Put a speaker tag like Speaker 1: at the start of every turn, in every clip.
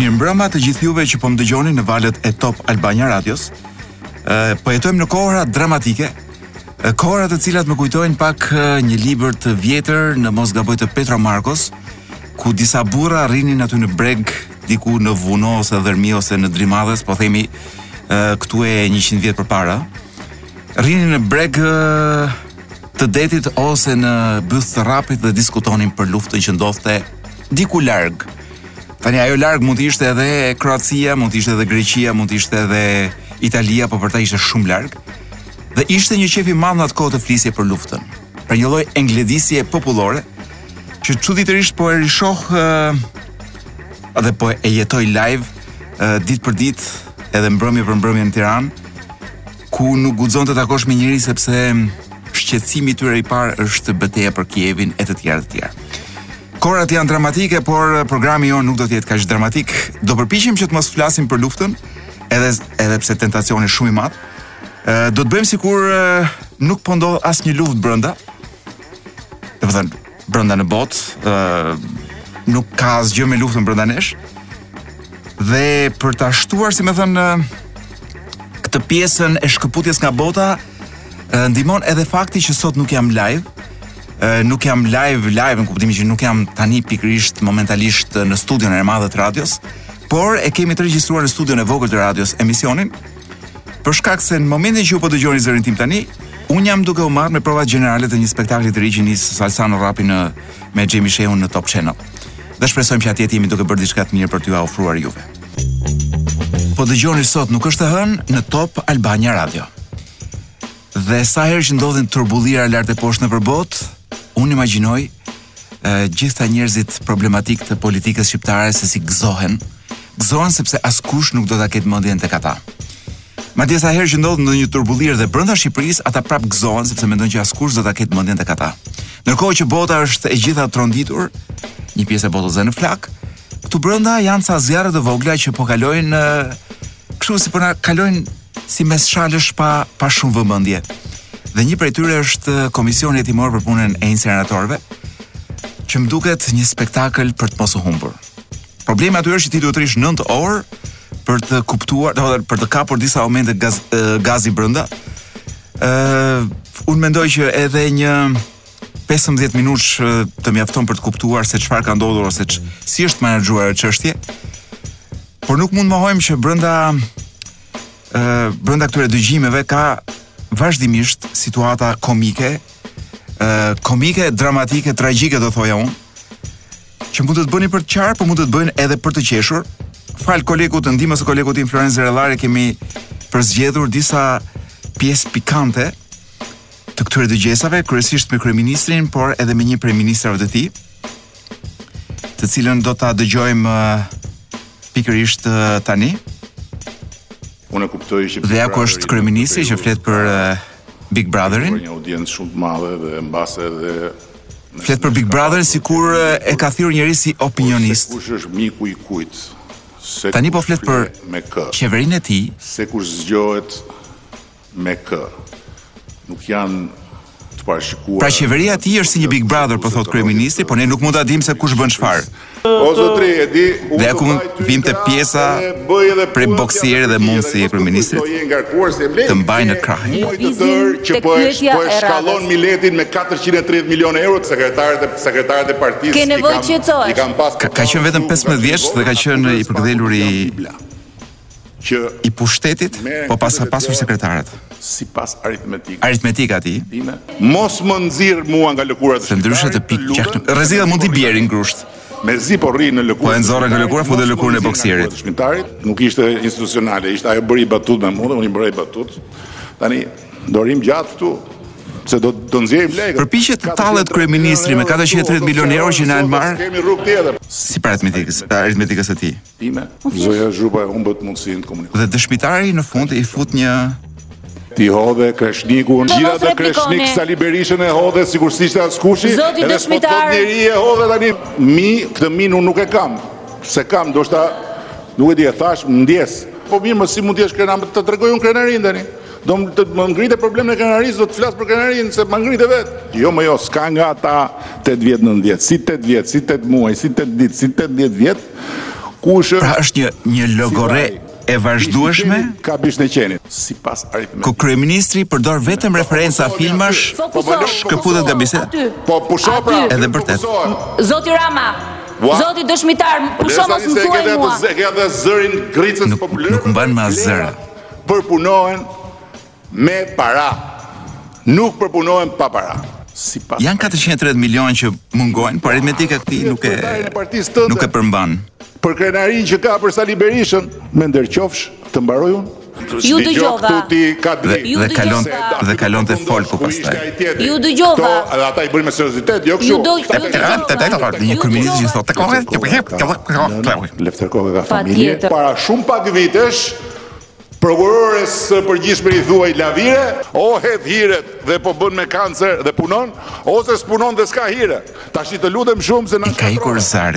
Speaker 1: Mirëmbrëma të gjithë juve që po më dëgjoni në valët e Top Albania Radios. Ë po jetojmë në kohëra dramatike. Kohëra të cilat më kujtojnë pak një libër të vjetër në mos gaboj të Petro Markos, ku disa burra rrinin aty në breg diku në Vuno ose Dhërmi ose në Drimadhes, po themi këtu e 100 vjet përpara. Rrinin në breg të detit ose në bythë të rrapit dhe diskutonin për luftën që ndodhte diku larg. Tani ajo larg mund të ishte edhe Kroacia, mund të ishte edhe Greqia, mund të ishte edhe Italia, por për ta ishte shumë larg. Dhe ishte një qejf i madh në atë kohë të flisje për luftën. Për një lloj eglendisje popullore që çuditërisht po e rishoh uh, dhe po e jetoj live uh, ditë për ditë edhe mbrëmje për mbrëmje në Tiranë ku nuk guxon të takosh me njeri sepse shqetësimi i tyre i parë është beteja për Kievin e të tjera të tjera. Kohërat janë dramatike, por programi jonë nuk do të jetë kaq dramatik. Do përpiqem që të mos flasim për luftën, edhe edhe pse tentacioni është shumë i madh. Do të bëjmë sikur nuk po ndodh asnjë luftë brenda. Domethënë, brenda në botë, ë nuk ka asgjë me luftën brenda nesh. Dhe për ta shtuar, si me thënë, këtë pjesën e shkëputjes nga bota, Ndihmon edhe fakti që sot nuk jam live, nuk jam live live në kuptimin që nuk jam tani pikërisht momentalisht në studion e madhe të radios, por e kemi të regjistruar në studion e vogël të radios emisionin. Për shkak se në momentin që ju po dëgjoni zërin tim tani, unë jam duke u marrë me provat gjenerale të një spektakli të ri që nis Salsano Rrapi me Xhemi Shehun në Top Channel. Dhe shpresojmë që atje të jemi duke bërë diçka të mirë për t'ju ofruar juve. Po dëgjoni Sot nuk është e hënë në Top Albania Radio. Dhe sa herë që ndodhin turbullira lart e poshtë nëpër botë, unë imagjinoj gjithë ata njerëzit problematikë të politikës shqiptare se si gëzohen. Gëzohen sepse askush nuk do ta ketë mendjen tek ata. Madje sa herë që ndodh ndonjë turbullirë dhe brenda Shqipërisë, ata prap gëzohen sepse mendojnë që askush do ta ketë mendjen tek ata. Ndërkohë që bota është e gjitha e tronditur, një pjesë e botës dhe në flakë, këtu brenda janë ca zjarre të vogla që po kalojnë kështu si po na kalojnë si mes shalësh pa pa shumë vëmendje. Dhe një prej tyre është Komisioni Hetimor për punën e inceneratorëve, që më duket një spektakël për të mos u humbur. Problemi aty është që ti duhet të rrish 9 orë për të kuptuar, domethënë për të kapur disa momente gaz, gazi brenda. Ë uh, unë mendoj që edhe një 15 minutësh të mjafton për të kuptuar se çfarë ka ndodhur ose ç, si është menaxhuar ajo çështje. Por nuk mund të mohojmë që brenda ë uh, brenda këtyre dëgjimeve ka vazhdimisht situata komike, ë uh, komike, dramatike, tragjike do thoja unë, Që mund të të bëjnë për të qarë, por mund të të bëjnë edhe për të qeshur. Falë kolegut, ndihmës së kolegut tim Florenc Zerellari kemi përzgjedhur disa pjesë pikante të këtyre dëgjesave, kryesisht me kryeministrin, por edhe me një prej ministrave të tij, të cilën do ta dëgjojmë uh, pikërisht uh, tani.
Speaker 2: Unë kuptoj që
Speaker 1: Dhe ja ku është kryeministri që flet për uh, Big Brother-in. Flet për Big Brother-in sikur e ka thirrur njeri si opinionist. Tani po flet për qeverinë e tij. Pra qeveria e tij është si një Big Brother, po thotë kryeministri, por ne nuk mund ta dimë se kush bën çfarë.
Speaker 2: O zotri, e di, unë
Speaker 1: dhe ku vinte pjesa prej boksieri dhe mundësi e kryeministrit të mbajë në krah.
Speaker 2: Një vizim
Speaker 3: të
Speaker 2: po
Speaker 3: pyetja
Speaker 2: e
Speaker 3: shkallmon
Speaker 2: miletin me 430 milionë euro të sekretarët e sekretarët e partisë.
Speaker 3: Ke nevojë
Speaker 2: të
Speaker 3: qetësohesh.
Speaker 1: Ka qenë vetëm 15 vjeç dhe ka qenë i përkëdhelur i i pushtetit po pas ka pasur sekretarët.
Speaker 2: Sipas aritmetikës.
Speaker 1: Aritmetika e atij.
Speaker 2: Time. Mos më nxirr mua nga lëkura e shqiptarit.
Speaker 1: Se ndryshe të pik gjak. Rrezik, mund t'i bjerë
Speaker 2: me grusht. Mezi po rri në lëkurë.
Speaker 1: Po e nxorra nga lëkura, fut lëkurën e boksierit.
Speaker 2: Të shqiptarit nuk ishte institucionale, ishte ajo bëri batutë me mua, unë i bëra batutë. Tani do rrim gjatë këtu se do të nxjerrim lekë.
Speaker 1: Përpiqet të tallet kryeministri me 430 milionë euro që na janë marrë.
Speaker 2: Kemi rrugë tjetër.
Speaker 1: Sipas aritmetikës, pra aritmetikës së tij.
Speaker 2: Time, zonja Zhupa e humbet mundësinë të komunikojë.
Speaker 1: Dhe dëshmitari në fund i fut një.
Speaker 2: Ti hodhe Kreshnikun, gjithë
Speaker 3: atë
Speaker 2: kreshnik Sali Berishën e hodhe sikur s'ishte askushi, edhe s'po
Speaker 3: të
Speaker 2: thotë njeri e hodhe tani. Mik, këtë mik unë nuk e kam, s'e kam, ndoshta, nuk e di, e thashë, më ndjes. Po mirë mos, si mund të jesh krenar, më të tregoj unë krenarinë tani. Do më ngrite problemin e krenarisë, do të flas për krenarinë, se ma ngrite vetë. Jo më jo, s'ka nga ata tetë vjet, nëntë vjet, si tetë vjet, si tetë muaj, si tetë ditë, si tetëdhjetë vjet, Kush
Speaker 1: pra është një një logorre e vazhdueshme?
Speaker 2: Ka bishtin e qenit. Sipas aritmetikës.
Speaker 1: Ku kryeministri përdor vetëm referenca po, filmash, po, po, shkëputet nga biseda.
Speaker 2: Po pusho pra.
Speaker 1: Edhe vërtet.
Speaker 3: Zoti Rama, Zoti dëshmitar, pusho mos më thuaj mua.
Speaker 2: Ke atë zërin
Speaker 1: grricës
Speaker 2: popullore.
Speaker 1: Nuk mban më zëra.
Speaker 2: Përpunohen Me para. Nuk përpunohen pa para.
Speaker 1: Janë katërqind e tridhjetë milionë që mungojnë, por aritmetika e këtij nuk e nuk e përmban.
Speaker 2: Për krenarinë që ka për Sali Berishën. Me nder qofsh të mbaroj unë.
Speaker 3: Ju dëgjova.
Speaker 1: Dhe kalon dhe kalon te folku pastaj.
Speaker 3: Ju dëgjova.
Speaker 2: Këto edhe ata i bëjnë me seriozitet, jo kështu.
Speaker 3: Një kryeministër që
Speaker 2: thotë
Speaker 3: kohë,
Speaker 1: që po jep, që po.
Speaker 2: Lefter Koka
Speaker 3: ka
Speaker 2: familje. Para shumë pak vitesh, Prokurores së përgjithshme i thuaj lavire, o hedh hiret dhe po bën me kancer dhe punon, ose s'punon dhe s'ka hire. Tashi të lutem shumë se na
Speaker 1: shkatrrove.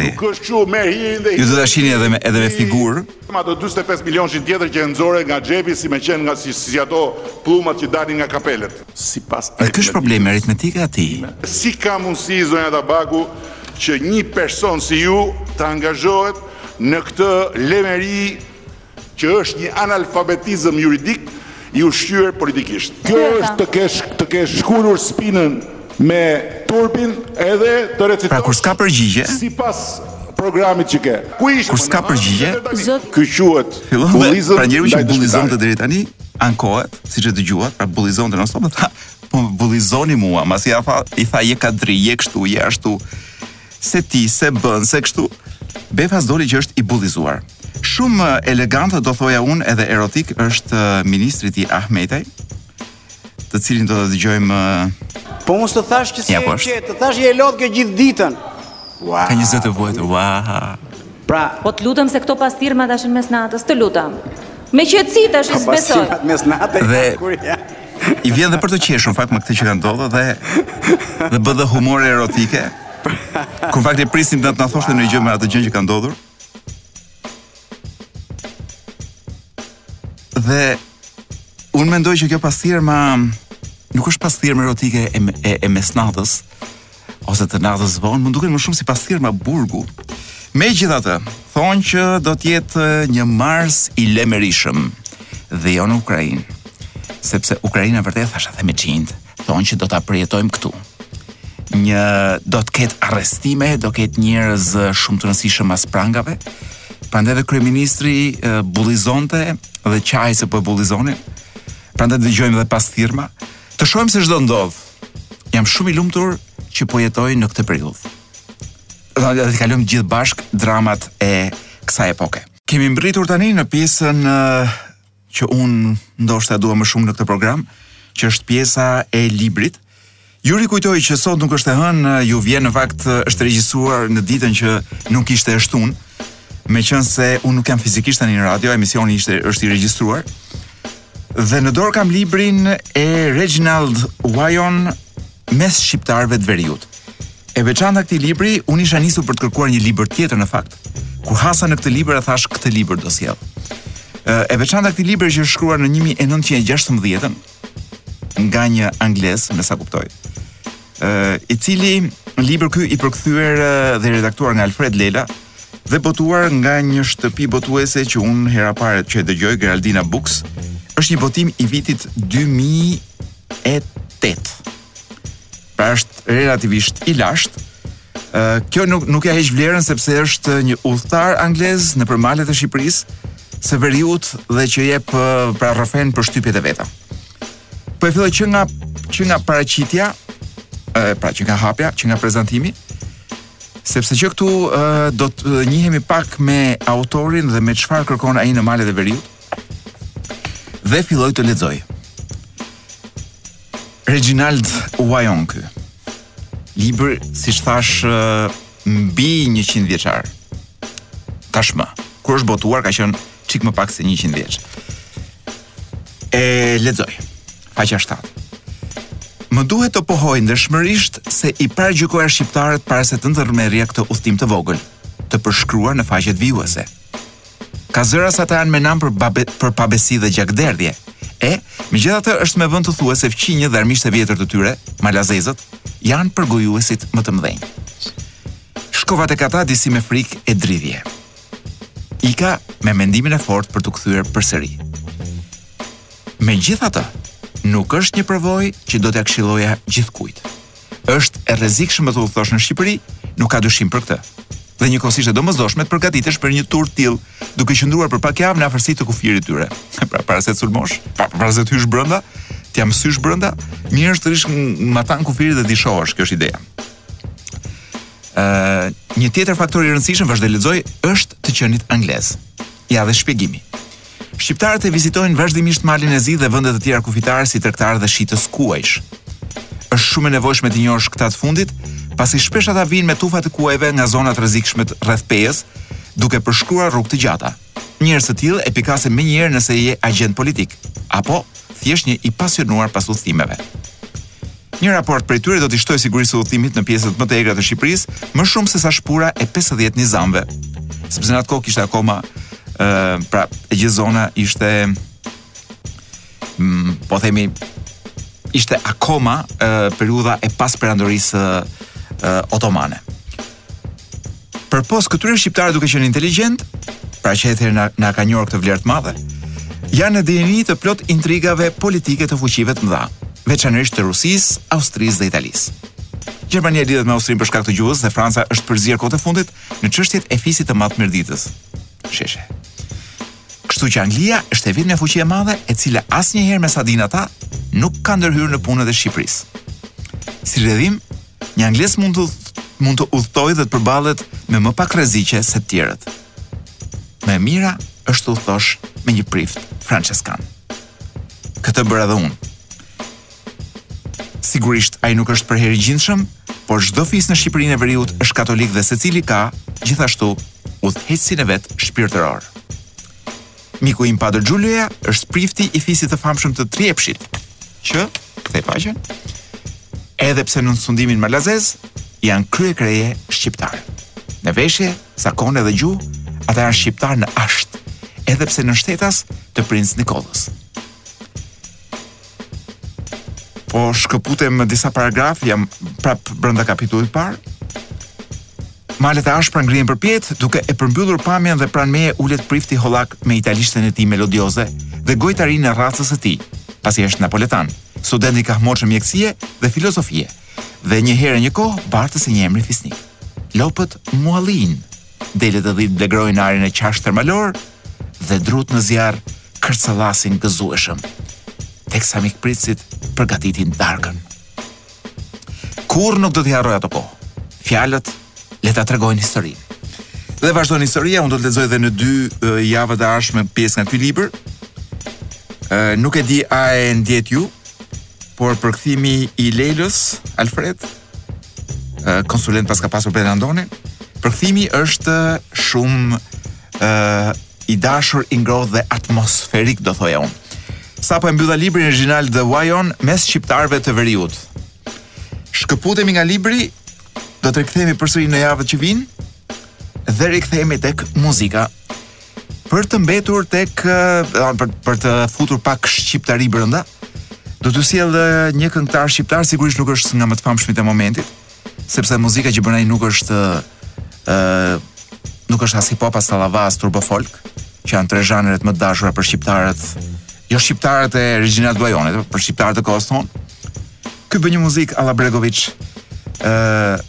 Speaker 2: Nuk është kështu, merr hirin dhe
Speaker 1: hire në shtëpi, ti i ato dyzet
Speaker 2: e pesë milionshin tjetër që e nxore nga xhepi si me qenë nga si ato pllumat që dalin nga kapelet. Sipas
Speaker 1: aritmetikës time.
Speaker 2: Si ka mundësi zonja Tabaku që një person si ju të angazhohet në këtë lemeri Që është një analfabetizëm juridik i ushqyer politikisht. Kjo është të kesh të kesh shkulur spinën me turpin edhe të recitosh.
Speaker 1: Pra kur s'ka përgjigje.
Speaker 2: Sipas programit që ke. Ku ishe më në.
Speaker 1: Kur s'ka përgjigje.
Speaker 3: Zot.
Speaker 2: Ky quhet bullizëm.
Speaker 1: Pra njeriu që bullizonte deri tani ankohet, siç e dëgjuat, pra bullizonte non stop dhe tha, po bullizoni mua, masi ia tha, i tha je kadri, je kështu, je ashtu. se ti se bën se kështu. Befas doli që është i bullizuar. Shumë elegant do thoja unë edhe erotik është uh, ministri Ahmetaj, të cilin do ta dëgjojmë uh,
Speaker 4: Po mos të thash që si
Speaker 1: ja, po
Speaker 4: e të thash je lodh kjo gjithë ditën. Wow.
Speaker 1: Ka një zë të vojtë. Wow.
Speaker 4: Pra,
Speaker 3: po të lutem se këto pasthirrma tashi në mes natës, të lutem. Me qetësi
Speaker 4: tashi
Speaker 3: s'besoj.
Speaker 4: Mes natës.
Speaker 1: Dhe I vjen dhe për të qeshur në fakt me këtë që ka ndodhur dhe dhe bën dhe humore erotike. Kur në fakt e prisnim të na thoshte një gjë për atë gjë që ka ndodhur. Dhe unë mendoj që kjo pasthirrma nuk është pasthirrmë erotike e, e, e mesnatës, ose të natës vonë, më duken më shumë si pasthirrma burgu. Megjithatë, thonë që do të jetë një mars i lemerishëm dhe jo në Ukrainë. Sepse Ukraina vërtet thashethemexhinjtë thonë që do ta përjetojmë këtu. Një do të ketë arrestime, do ketë njerëz shumë të rëndësishëm pas prangave. Prandaj edhe kryeministri bullizonte dhe qahej se po e bullizonin. Prandaj dëgjojmë edhe pasthirrma. Të shohim se ç'do ndodhë. Jam shumë i lumtur që po jetoj në këtë periudhë. Dhe do t'i kalojmë gjithë bashkë dramat e kësaj epoke. Kemi mbërritur tani në pjesën që unë ndoshta dua më shumë në këtë program, që është pjesa e librit. Ju rikujtoj që sot nuk është e hënë, ju vjen në fakt është regjistruar në ditën që nuk ishte e shtunë, meqenëse unë nuk jam fizikisht tani në radio, emisioni ishte është i regjistruar, Dhe në dorë kam librin e Reginald Wyon mes shqiptarëve të veriut. E veçanta e këtij libri, unë isha nisur për të kërkuar një libër tjetër në fakt. Kur hasa në këtë libër, e thashë këtë libër do sjell. E veçanta e këtij libri që është shkruar në 1916-ën nga një anglez, me sa kuptoj. Ë, i cili libër ky i përkthyer dhe redaktuar nga Alfred Lela, dhe botuar nga një shtëpi botuese që unë herën e parë që e dëgjoj Geraldina Books, është një botim i vitit 2008. Pra është relativisht i lashtë. Kjo nuk nuk ia heq vlerën sepse është një udhëtar anglez nëpër malet e Shqipërisë së veriut dhe që jep pra rrëfen përshtypjet e veta. Po e filloj që nga që nga paraqitja, pra që nga hapja, që nga prezantimi, Sepse që këtu uh, do të njihemi pak me autorin dhe me çfarë kërkon ai në malet e veriut. Dhe filloj të lexoj. Reginald Wyon. Ky libër, siç thashë, mbi 100 vjeçar. Tashmë, kur është botuar ka qenë çik më pak se 100 vjeç. E lexoj. Faqja 7. Më duhet të pohoj ndershmërisht se i paragjykoja shqiptarët para se të ndërmerrja këtë udhëtim të vogël, të përshkruar në faqet vijuese. Ka zëra se ata janë me nam për pabe, për pabesi dhe gjakderdhje. E, megjithatë është me vënd të thuhet se fqinjët dhe armiqtë e vjetër të tyre, malazezët, janë përgojuesit më të mëdhenj. Shkova tek ata disi me frikë e dridhje. Ika me mendimin e fortë për t'u kthyer përsëri. Megjithatë, nuk është një përvojë që do t'ia këshilloja gjithkujt. Është e rrezikshme të udhëtosh në Shqipëri, nuk ka dyshim për këtë. Dhe njëkohësisht e domosdoshme të përgatitesh për një tur të tillë, duke qëndruar për pak javë në afërsi të kufirit të tyre. Pra, para se të sulmosh, pra, para se të hysh brenda, t'ia mësysh brenda, mirë është të rish matanë kufirit dhe të shohësh, kjo është ideja. Ë, një tjetër faktor i rëndësishëm vazhdoj lexoj është të qenit anglez. Ja dhe shpjegimi. Shqiptarët e vizitojnë vazhdimisht Malin e Zi dhe vende të tjera kufitare si tregtarë dhe shitës kuajsh. Është shumë e nevojshme t'i njohësh këta të fundit, pasi shpesh ata vijnë me tufat e kuajve nga zonat e rrezikshme rreth Pejës, duke përshkruar rrugë të gjata. Njerëz të tillë e pikasin menjëherë nëse je agjent politik apo thjesht një i pasionuar pas udhëtimeve. Një raport prej tyre do t'i shtojë sigurisë së udhëtimit në pjesët më të egra të Shqipërisë, më shumë se sa shpura e 50 nizamëve. Sepse në atë kohë kishte akoma ë uh, pra e gjithë zona ishte mm, po themi ishte akoma uh, periudha e pas perandorisë uh, otomane. Përpos këtyre shqiptarët duke qenë inteligjentë, pra që atëherë na, na ka njohur këtë vlerë të madhe, janë në dijeni të plotë të intrigave politike të fuqive të mëdha, veçanërisht të Rusisë, Austrisë dhe Italisë. Gjermania lidhet me Austrinë për shkak të gjuhës dhe Franca është përzier kohët e fundit në çështjet e fisit të madh mirditas. Sheshe. Kështu që Anglia është e vetmja fuqi e madhe e cila asnjëherë me sa dinë ata nuk ka ndërhyrë në punët e Shqipërisë. Si rrjedhim, Një anglez mund të mund të udhëtojë dhe të përballet me më pak rreziqe se të tjerët. Më e mira është të udhëtosh me një prift franceskan. Këtë bëra dhe unë. Sigurisht ai nuk është përherë i gjindshëm, por çdo fis në Shqipërinë e Veriut është katolik dhe secili ka gjithashtu udhëheqësin e vet shpirtëror. Miku im Padër Xhulioja është prifti i fisit të famshëm të Triepshit, që, kthe faqen, edhe pse nën sundimin malazez, janë kryekreje shqiptarë. Në veshje, zakone dhe gjuhë, ata janë shqiptarë në asht, edhe pse nënshtetas të princ Nikollës. Po shkëputem disa paragrafë, jam prap brenda kapitullit të parë. Malet e ashpra ngrihen përpjetë, duke e përmbyllur pamjen dhe pranë meje ulet prifti hollak me italishten e tij melodioze dhe gojëtarinë e racës së tij, pasi është napoletan, student i kahmotshëm mjekësie dhe filozofie. Dhe një herë e një kohë bartës i një emri fisnik. Lopët muallijnë. Delet e dhitë blegrojnë ajrin e qashtër malor dhe drutë në zjarr kërcëllasin gëzueshëm, teksa mikpritësit përgatitin darkën. Kurrë nuk do t'i harroj ato kohë. Fjalët le ta tregojnë historinë. Dhe vazhdon historia, unë do të lexoj edhe në dy javët e ardhshme pjesë nga ky libër. Ë nuk e di a e ndjetë ju, por përkthimi i Lelës Alfred ë konsulent paska pasur Ben Andonin. Përkthimi është shumë ë i dashur, i ngrohtë dhe atmosferik, do thoja unë. Sapo e mbylla librin Reginald Wyon mes shqiptarëve të veriut. Shkëputemi nga libri, do të rikthehemi përsëri në javët që vijnë dhe rikthehemi tek muzika. për të mbetur tek për, për të futur pak shqiptari brenda, do të sjell një këngëtar shqiptar, sigurisht nuk është nga më të famshmit e momentit, sepse muzika që bën ai nuk është ë nuk është as hip hop as tallava as turbo folk, që janë tre zhanret më të dashura për shqiptarët, jo shqiptarët e Reginald Wyonit, por shqiptarët e kohës tonë. Ky bën një muzikë alla Bregovic, ë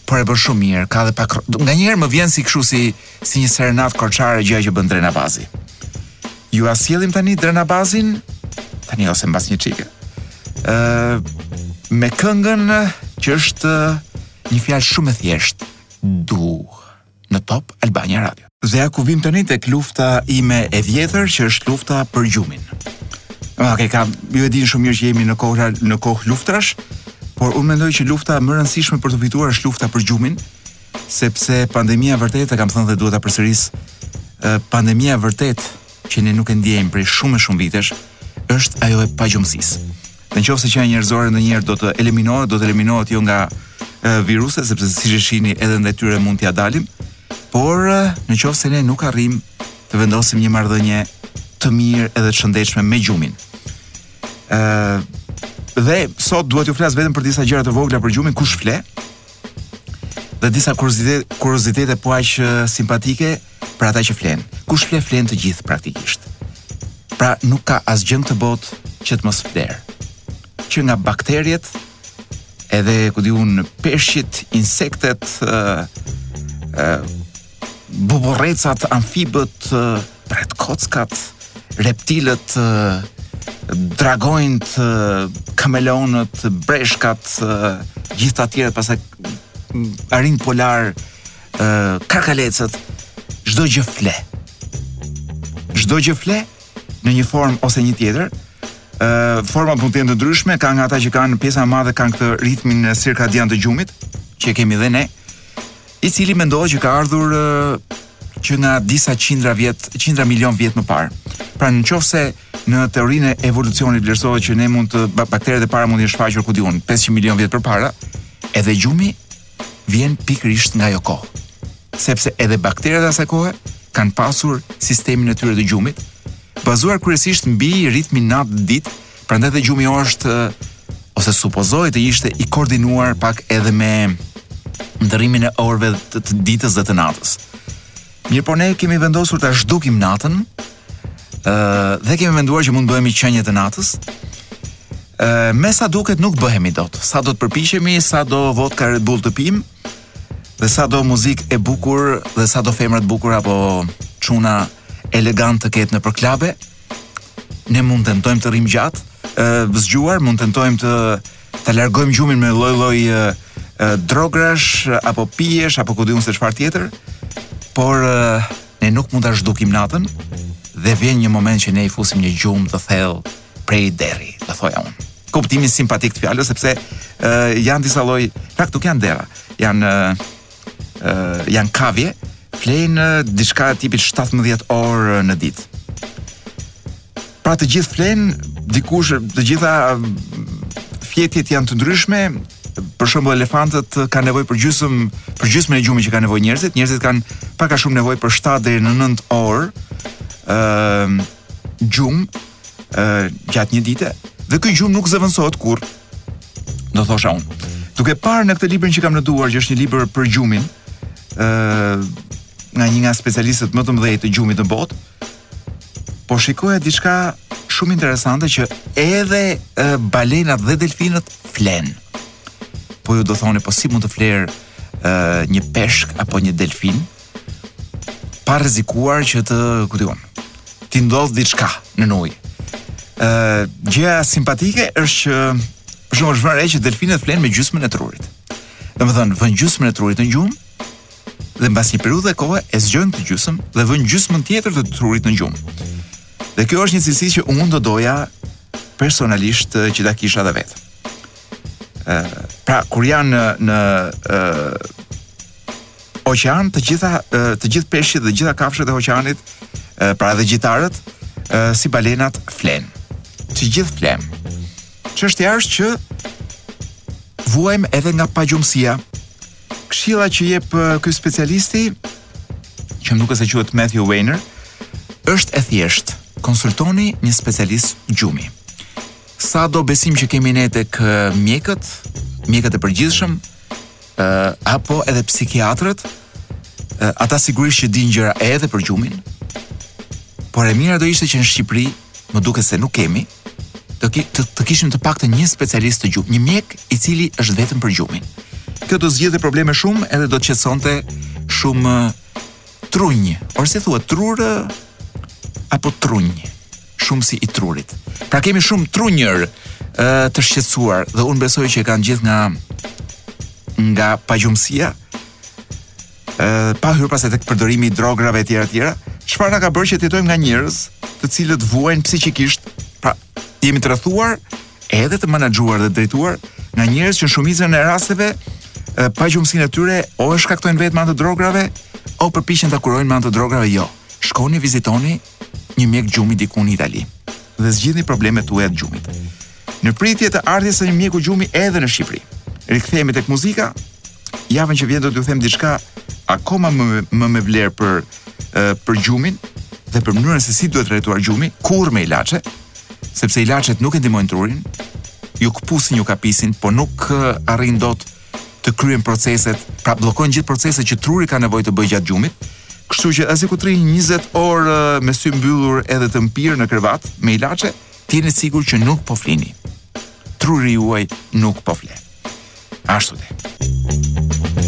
Speaker 1: por e bën shumë mirë, ka edhe pak nganjëherë më vjen si kështu si Si një serenatë korçare gjëja që bën Dren Abazi. Jua sjellim tani Dren Abazin? Tani ose mbas një çike. Ë me këngën që është një fjalë shumë e thjeshtë, du në Top Albania Radio. Dhe ja ku vijmë tani tek lufta ime e vjetër që është lufta për gjumin. Ma ke kam, ju e dini shumë mirë që jemi në kohë në kohë luftrash, por unë mendoj që lufta më e rëndësishme për të fituar është lufta për gjumin, Sepse pandemia e vërtetë e kam thënë dhe duhet ta përsëris, pandemia e vërtetë që ne nuk e ndjejmë prej shumë e shumë vitesh, është ajo e pagjumësisë. Në qoftë se qenia njerëzore ndonjëherë do të eliminohet, do të eliminohet jo nga viruse, sepse siç e shihni edhe ndaj tyre mund t'ia dalim, por në qoftë se ne nuk arrim të vendosim një marrëdhënie të mirë edhe të shëndetshme me gjumin. Dhe sot do t'ju flas vetëm për disa gjëra të vogla për gjumin, kush fle, Dhe disa kuriozitet, kuriozitete po aq simpatike për ata që flen. Kush fle flen të gjithë praktikisht. Pra nuk ka asgjë në këtë botë që të mos flerë. Që nga bakteriet, edhe ku di unë peshqit, insektet, ë uh, uh, Buburrecat, amfibët, bretkocat, reptilët, dragonjt, kameleonët, breshkat, gjithë të tjerët, pastaj arinjtë polarë, karkalecat, çdo gjë fle. Çdo gjë fle në një formë ose një tjetër. Ë uh, format mund të jenë të ndryshme, ka nga ata që kanë pjesa e madhe kanë këtë ritmin cirkadian të gjumit, që e kemi dhe ne. i cili mendohet që ka ardhur që nga disa qindra vjet, qindra milion vjet më parë. Pra në qoftë se në teorinë e evolucionit vlerësohet që ne mund të bakteret e para mund të jenë shfaqur ku di unë 500 milion vjet përpara, edhe gjumi vjen pikërisht nga ajo kohë. Sepse edhe bakteret e asaj kohe kanë pasur sistemin e tyre të gjumit, bazuar kryesisht mbi ritmin natë ditë, Prandaj dhe gjumi është ose supozohej të ishte i koordinuar pak edhe me ndërrimin e orëve të, të ditës dhe të natës. Mirëpo ne kemi vendosur ta zhdukim natën, ë dhe kemi menduar që mund të bëhemi qenie të natës. ë me sa duket nuk bëhemi dot. Sado të përpiqemi, sado vodka Red Bull të pimë dhe sado muzikë e bukur dhe sado femra të bukura apo çuna elegantë të ketë nëpër klabe, Ne mund tentojmë të rrimë gjatë, ë zgjuar, mund tentojmë të ta largojmë gjumin me lloj-lloj drogrash apo pijesh apo ku di unë se çfarë tjetër, por ne nuk mund ta zhdukim natën dhe vjen një moment që ne i fusim një gjumë të thellë prej derri, do thoja unë. Në kuptimin simpatik të fjalës sepse uh, janë disa lloj, fakt nuk janë derra, janë uh, janë kavje, flejnë uh, diçka tipit 17 orë në ditë. Pra të gjithë flejnë, dikush të gjitha fjetjet janë të ndryshme, për shembull elefantët kanë nevojë për gjysmë për gjysmën e gjumit që kanë nevojë njerëzit, njerëzit kanë pak a shumë nevojë për 7 deri në 9 orë ë uh, gjumë ë uh, gjatë një dite dhe ky gjumë nuk zëvendësohet kurrë. do thosha unë. Duke parë në këtë librin që kam në duar, që është një libër për gjumin, ë nga një nga specialistët më të mëdhenj të gjumit në botë, po shikoja diçka shumë interesante që edhe e, balenat dhe delfinët flen. Po ju do thoni po si mund të flerë një peshk apo një delfin? pa rrezikuar që të, ku di unë, t'i ndodhë diçka në ujë. Ë, gjëja simpatike është që për shembull është vënë re që delfinët flenë me gjysmën e trurit. Domethënë, vën gjysmën e trurit në gjumë dhe mbas një periudhe kohe e zgjojnë atë gjysmë dhe vën gjysmën tjetër të trurit në gjumë. Dhe kjo është një cilësi që unë do doja personalisht që ta kisha edhe vetë. Ë, pra kur janë në në oqean të gjitha të gjithë peshqit dhe të gjitha kafshët e oqeanit, pra edhe gjitarët, si balenat flen. Të gjithë flen. Çështja është që vuajmë edhe nga pagjumësia. Këshilla që jep ky specialisti, që më duket se quhet Matthew Walker, është e thjeshtë. Konsultoni një specialist gjumi. Sado besim që kemi ne tek mjekët, mjekët e përgjithshëm, Ëh, apo edhe psikiatrët, ata sigurisht që dinë gjëra edhe për gjumin. Por e mira do ishte që në Shqipëri, më duket se nuk kemi, të, ki, të, të kishim të paktën një specialist të gjumit, një mjek i cili është vetëm për gjumin. Kjo do zgjidhte probleme shumë, edhe do të qetësonte shumë trunj, ose si thuhet trurë apo trunj. shumësi i trurit. Pra kemi shumë trunjër ë të shqetësuar dhe unë besoj që e kanë gjithë nga nga pagjumësia ë pa hyrë pastaj tek përdorimi i drograve etj etj. Çfarë na ka bërë që të jetojmë nga njerëz të cilët vuajnë psiqikisht, pra jemi të rrethuar edhe të menaxhuar dhe drejtuar nga njerëz që në shumicën e rasteve pagjumësinë e tyre o e shkaktojnë vetë me anë të drograve o përpiqen ta kurojnë me anë të drograve jo shkoni vizitoni një mjek gjumi diku në Itali dhe zgjidhni problemet tuaja të gjumit. Në pritje të ardhjes së një mjeku gjumi edhe në Shqipëri. Rikthehemi tek muzika. Javën që vjen do t'ju them diçka akoma më më me vlerë për e, për gjumin dhe për mënyrën se si duhet trajtuar gjumi, kurr me ilaçe, sepse ilaçet nuk e ndihmojnë trurin, ju këpusin, ju kapisin, po nuk arrin dot të kryejnë proceset, pra bllokojnë gjithë proceset që truri ka nevojë të bëjë gjatë gjumit. Kështu që edhe sikur të rrini 20 orë me sy mbyllur edhe të mpirë në krevat me ilaçe, të jeni sigur që nuk po flini. Truri juaj nuk po fle. Ashtu dhe.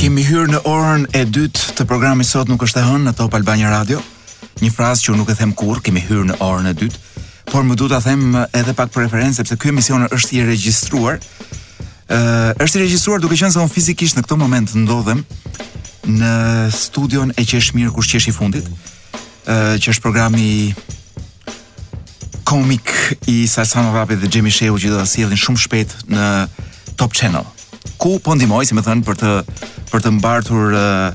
Speaker 1: Kemi hyrë në orën e dytë të programit sot nuk është e hënë në Top Albania Radio. Një frazë që nuk e them kurrë, kemi hyrë në orën e dytë, por më duhet ta them edhe pak për referencë sepse ky emision është i regjistruar. Uh, është i regjistruar duke qenë se unë fizikisht në këtë moment ndodhem në studion e qesh mirë kush qesh i fundit uh, që është programi komik i Salsano Rapi dhe Xhemi Shehu që do ta sjellin shumë shpejt në Top Channel ku po ndihmoj si me thënë për të për të mbartur uh,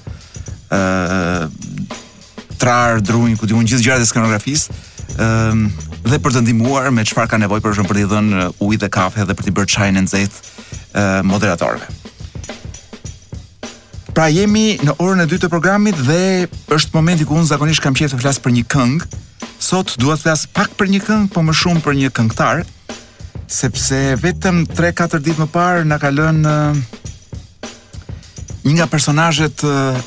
Speaker 1: uh, trarë, drunj, ku di unë gjithë gjërat e skenografisë, ëm um, dhe për të ndihmuar me çfarë ka nevojë për shkak për t'i dhënë uh, ujë dhe kafe dhe për t'i bërë çajin e nxehtë uh, moderatorëve. Pra jemi në orën e dytë të programit dhe është momenti ku unë zakonisht kam qejf të flas për një këngë. Sot dua të flas pak për një këngë, po më shumë për një këngëtar, sepse vetëm 3-4 ditë më parë na ka lënë uh, një nga personazhet uh,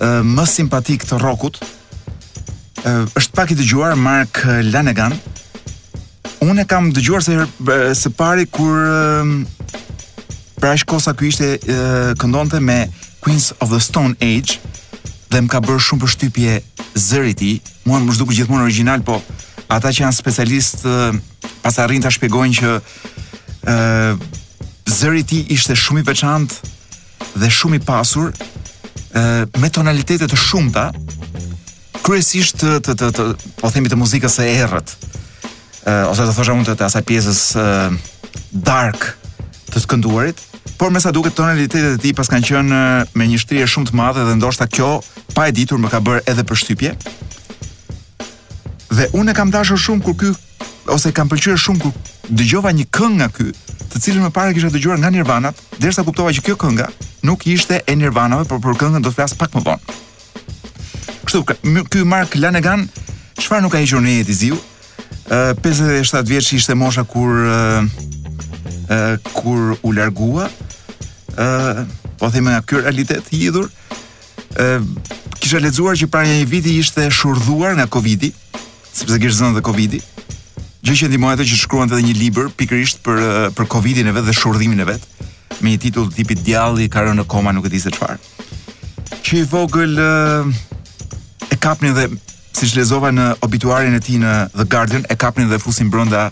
Speaker 1: më simpatikë të rrokut është pak i dëgjuar Mark Lanegan. Unë e kam dëgjuar për së pari kur pra në kohën kur ky ishte këndonte me Queens of the Stone Age dhe më ka bërë shumë përshtypje zëri i tij. Mua më është dukur gjithmonë origjinal, po ata që janë specialistë pas arrin ta shpjegojnë që ë zëri i tij ishte shumë i veçantë dhe shumë i pasur ë me tonalitete të shumta kryesisht të të të, të po themi të muzikës së errët ë ose do thosha unë të, të asaj pjesës ë dark të të kënduarit por me sa duket tonalitetet e tij pas kanë qenë me një shtrirje shumë të madhe dhe ndoshta kjo pa e ditur më ka bërë edhe përshtypje dhe unë e kam dashur shumë kur ky ose kam pëlqyer shumë kur dëgjova një këngë nga ky, të cilën më parë kisha dëgjuar nga Nirvana, derisa kuptova që kjo kënga nuk ishte e Nirvanave, por për këngën do të flas pak më vonë. Kështu, ky Mark Lanegan, çfarë nuk ka hequr në jetë i ziu? Uh, 57 vjeç ishte mosha kur uh, uh, kur u largua. Uh, po themi nga ky realitet i hidhur. Uh, kisha lexuar që para një viti ishte shurdhuar nga Covidi, sepse e kish zënë dhe Covidi, gjë që ndihmoi atë që të shkruante dhe një libër pikërisht për për Covidin e vet dhe shurdhimin e vet, me një titull të tipit Djalli ka rënë në koma, nuk e di se çfarë. Që i vogël e kapnin dhe siç lexova në obituarin e tij në The Guardian, e kapnin dhe e fusnin brenda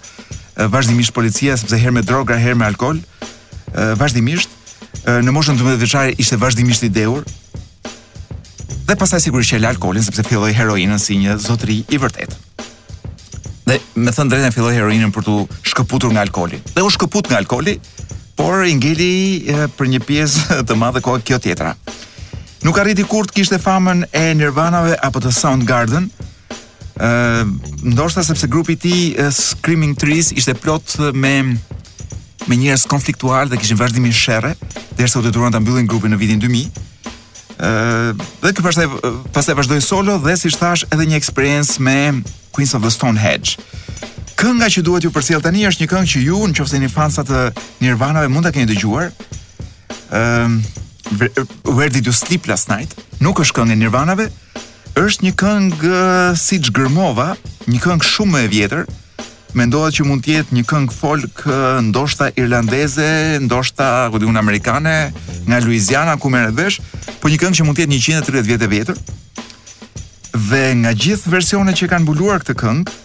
Speaker 1: vazhdimisht policia sepse herë me droga, herë me alkool, vazhdimisht në moshën 12 vjeçare ishte vazhdimisht i dehur, Dhe pastaj sigurisht që e la alkoolin sepse filloi heroinën si një zotëri i vërtetë. Dhe me thënë të drejtën e filloi heroinën për t'u shkëputur nga alkooli. Dhe u shkëput nga alkooli, por i ngeli për një pjesë të madhe kohe kjo tjetra. Nuk arriti kurrë të kishte famën e Nirvanave apo të Soundgarden, Ëh, ndoshta sepse grupi i tij eh, Screaming Trees ishte plot eh, me me njerëz konfliktualë dhe kishin vazhdimisht sherre, derisa u detyruan ta mbyllin grupin në vitin 2000. Ëh, dhe ky pastaj eh, pastaj vazhdoi solo dhe siç thashë edhe një eksperiencë me Queens of the Stone Age. Kënga që do t'ju përcjell tani është një këngë që ju, nëse jeni fansa të Nirvanave, mund ta keni dëgjuar. Ëm, Where Did You Sleep Last Night? Nuk është këngë e Nirvanave, Është një këngë siç gërmova, një këngë shumë më e vjetër. Mendohet që mund të jetë një këngë folk ndoshta irlandeze, ndoshta ku di unë amerikane, nga Louisiana ku merret vesh, po një këngë që mund të jetë 130 vjet e vjetër. Dhe nga gjithë versionet që kanë mbuluar këtë këngë,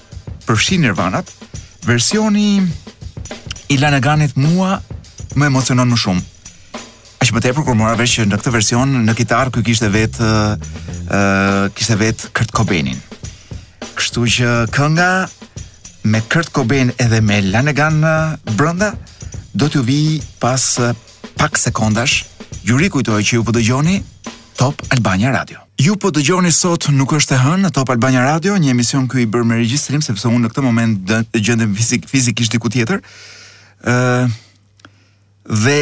Speaker 1: përfshi Nirvanat, versioni i Laneganit mua më emocionon më shumë. Aq më tepër kur mora vesh që në këtë version në kitarë ky kishte vetë ë kishte vetë Kurt Cobainin. Kështu që kënga me Kurt Cobain edhe me Lanegan brenda do t'ju vijë pas pak sekondash. Ju rikujtoj që ju po dëgjoni Top Albania Radio. Ju po dëgjoni sot nuk është e hënë në Top Albania Radio, një emision ky i bërë me regjistrim sepse unë në këtë moment gjendem fizik, fizikisht diku tjetër. ë dhe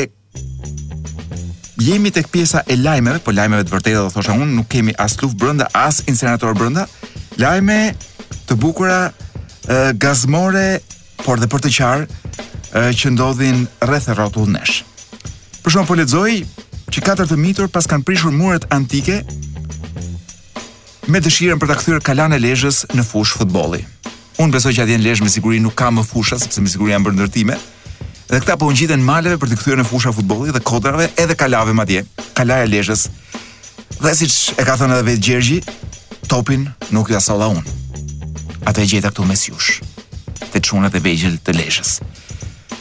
Speaker 1: Jemi tek pjesa e lajmeve, po lajmeve të vërteta do thosha unë, nuk kemi as luftë brenda, as incinerator brenda. Lajme të bukura e, gazmore, por dhe për të qarë që ndodhin rreth e rrotull nesh. Për shembull po lexoj që katër të mitur paskan prishur muret antike me dëshirën për ta kthyer Kalanë e Lezhës në fushë futbolli. Unë besoj që atje në Lezhë me siguri nuk ka më fusha sepse me siguri janë bërë ndërtime. Dhe këta po ngjiten maleve për t'i kthyer në fusha futbolli dhe kodrave edhe kalave madje, kalaja e Lezhës. Dhe siç e ka thënë edhe vetë Gjergji, topin nuk jua solla unë. Atë e gjeta këtu mes jush. Te çunat e vegjël të Lezhës.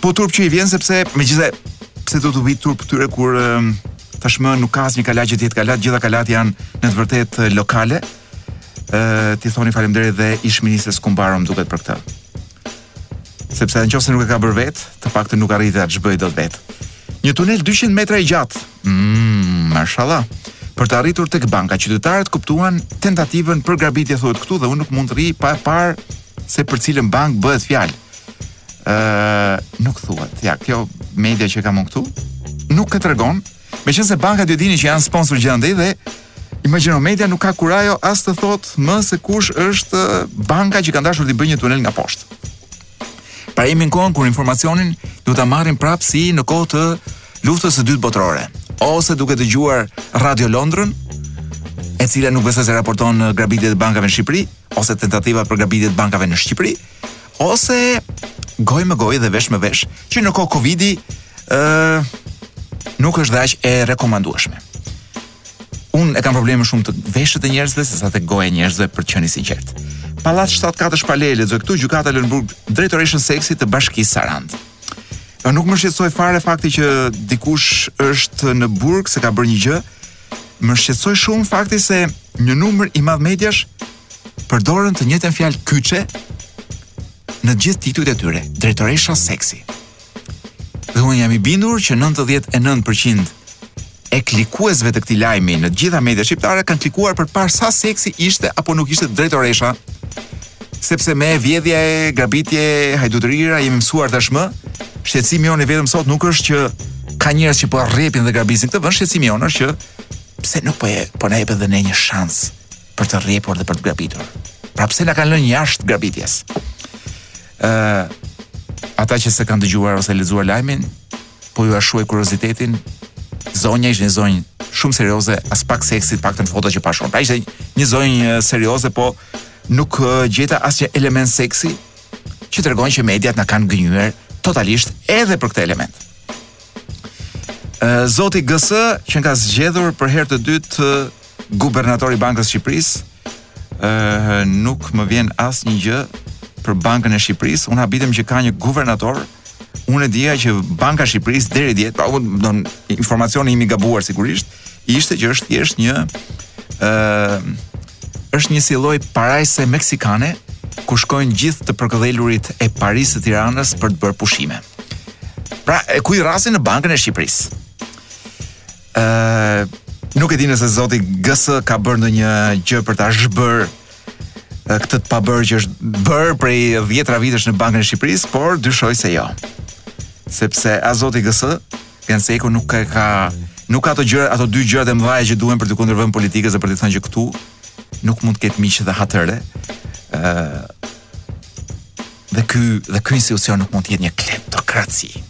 Speaker 1: Po turp që i vjen sepse megjithëse pse do t'u vijë turp këtyre kur tashmë nuk ka asnjë kala që të jetë kala, gjitha kalat janë në të vërtetë lokale. Ë t'i thoni faleminderit dhe ish ministres Kumbaro më duket për këtë. Sepse në qoftë se nuk e ka bërë vetë, të paktën nuk arriti ta zhbëjë dot vetë. Një tunel 200 metra i gjatë. Mmm, mashallah. Për të arritur tek banka, qytetarët kuptuan tentativën për grabitje thuhet këtu dhe unë nuk mund të rri pa parë se për cilën bankë bëhet fjalë. ë uh, nuk thuhet. Ja, kjo media që kam unë këtu nuk e tregon. Meqenëse bankat ju e dini që janë sponsor gjithandej dhe Imagjino media nuk ka kurajo as të thotë më se kush është banka që ka dashur të bëjë një tunel nga poshtë. Pra jemi në kohën kur informacionin do ta marrim prapë si në kohë të luftës së dytë botërore, ose duke dëgjuar Radio Londrën, e cila nuk besoj se raporton grabitjet e bankave në Shqipëri ose tentativat për grabitjet e bankave në Shqipëri, ose gojë me gojë dhe vesh me vesh, që në kohë Covidi ë uh, nuk është dhe aq e rekomandueshme. Unë e kam problem më shumë te veshët e njerëzve se sa te goja e njerëzve për të qenë i sinqertë. Pallat 7 katësh pa leje, thotë këtu gjykata lë në burg drejtoreshën seksi të bashkisë Sarandë. Po nuk më shqetësoi fare fakti që dikush është në burg se ka bërë një gjë. Më shqetësoi shumë fakti se një numër i madh mediash përdorën të njëjtën fjalë kyçe në gjithë titujt e tyre, drejtoresha seksi. Dhe unë jam i bindur që 99% e klikuesve të këtij lajmi në të gjitha mediat shqiptare kanë klikuar për parë sa seksi ishte apo nuk ishte drejtoresha. Sepse me vjedhje, grabitje, hajdutërira jemi mësuar tashmë, shqetësimi jonë i vetëm sot nuk është që ka njerëz që po e rrjepin dhe grabisin këtë vend, shqetësimi jonë është që pse nuk po e po na jepet dhe ne një shans për të rrjepur dhe për të grabitur. Pra pse na kanë lënë jashtë grabitjes? Ë uh, ata që s'e kanë dëgjuar ose lexuar lajmin, po jua shuaj kuriozitetin. Zonja ishte një zonjë shumë serioze, aspak seksi, paktën në foto që pashë unë. Pra ishte një zonjë serioze, po nuk gjeta asnjë element seksi që tregon që mediat na kanë gënjyer totalisht edhe për këtë element. Zoti Gësë që na u zgjedhka për herë të dytë guvernatori i Bankës së Shqipërisë, ë nuk më vjen asnjë gjë për Bankën e Shqipërisë. Unë habitem që ka një guvernator. Unë e dija që Banka e Shqipërisë deri dje, pra unë do informacioni im i gabuar sigurisht, ishte që është thjesht një ë është një si lloj parajse meksikane ku shkojnë gjithë të përkëdhelurit e parisë së Tiranës për të bërë pushime. Pra, e ku i rrasin në Bankën e Shqipërisë. Ëh, nuk e di nëse zoti GS ka bërë ndonjë gjë për ta zhbër këtë të pabërë që është bërë prej 10 vitesh në Bankën e Shqipërisë, por dyshoj se jo. Sepse a zoti GS, Gent Sejko nuk ka, ka nuk ka ato gjëra, ato dy gjërat e mëdha që duhen për t'iu kundërvënë politikës dhe për të thënë që këtu nuk mund të ketë miq dhe hatëre. Ëh, dhe ky dhe ky institucion nuk mund të jetë një kleptokraci.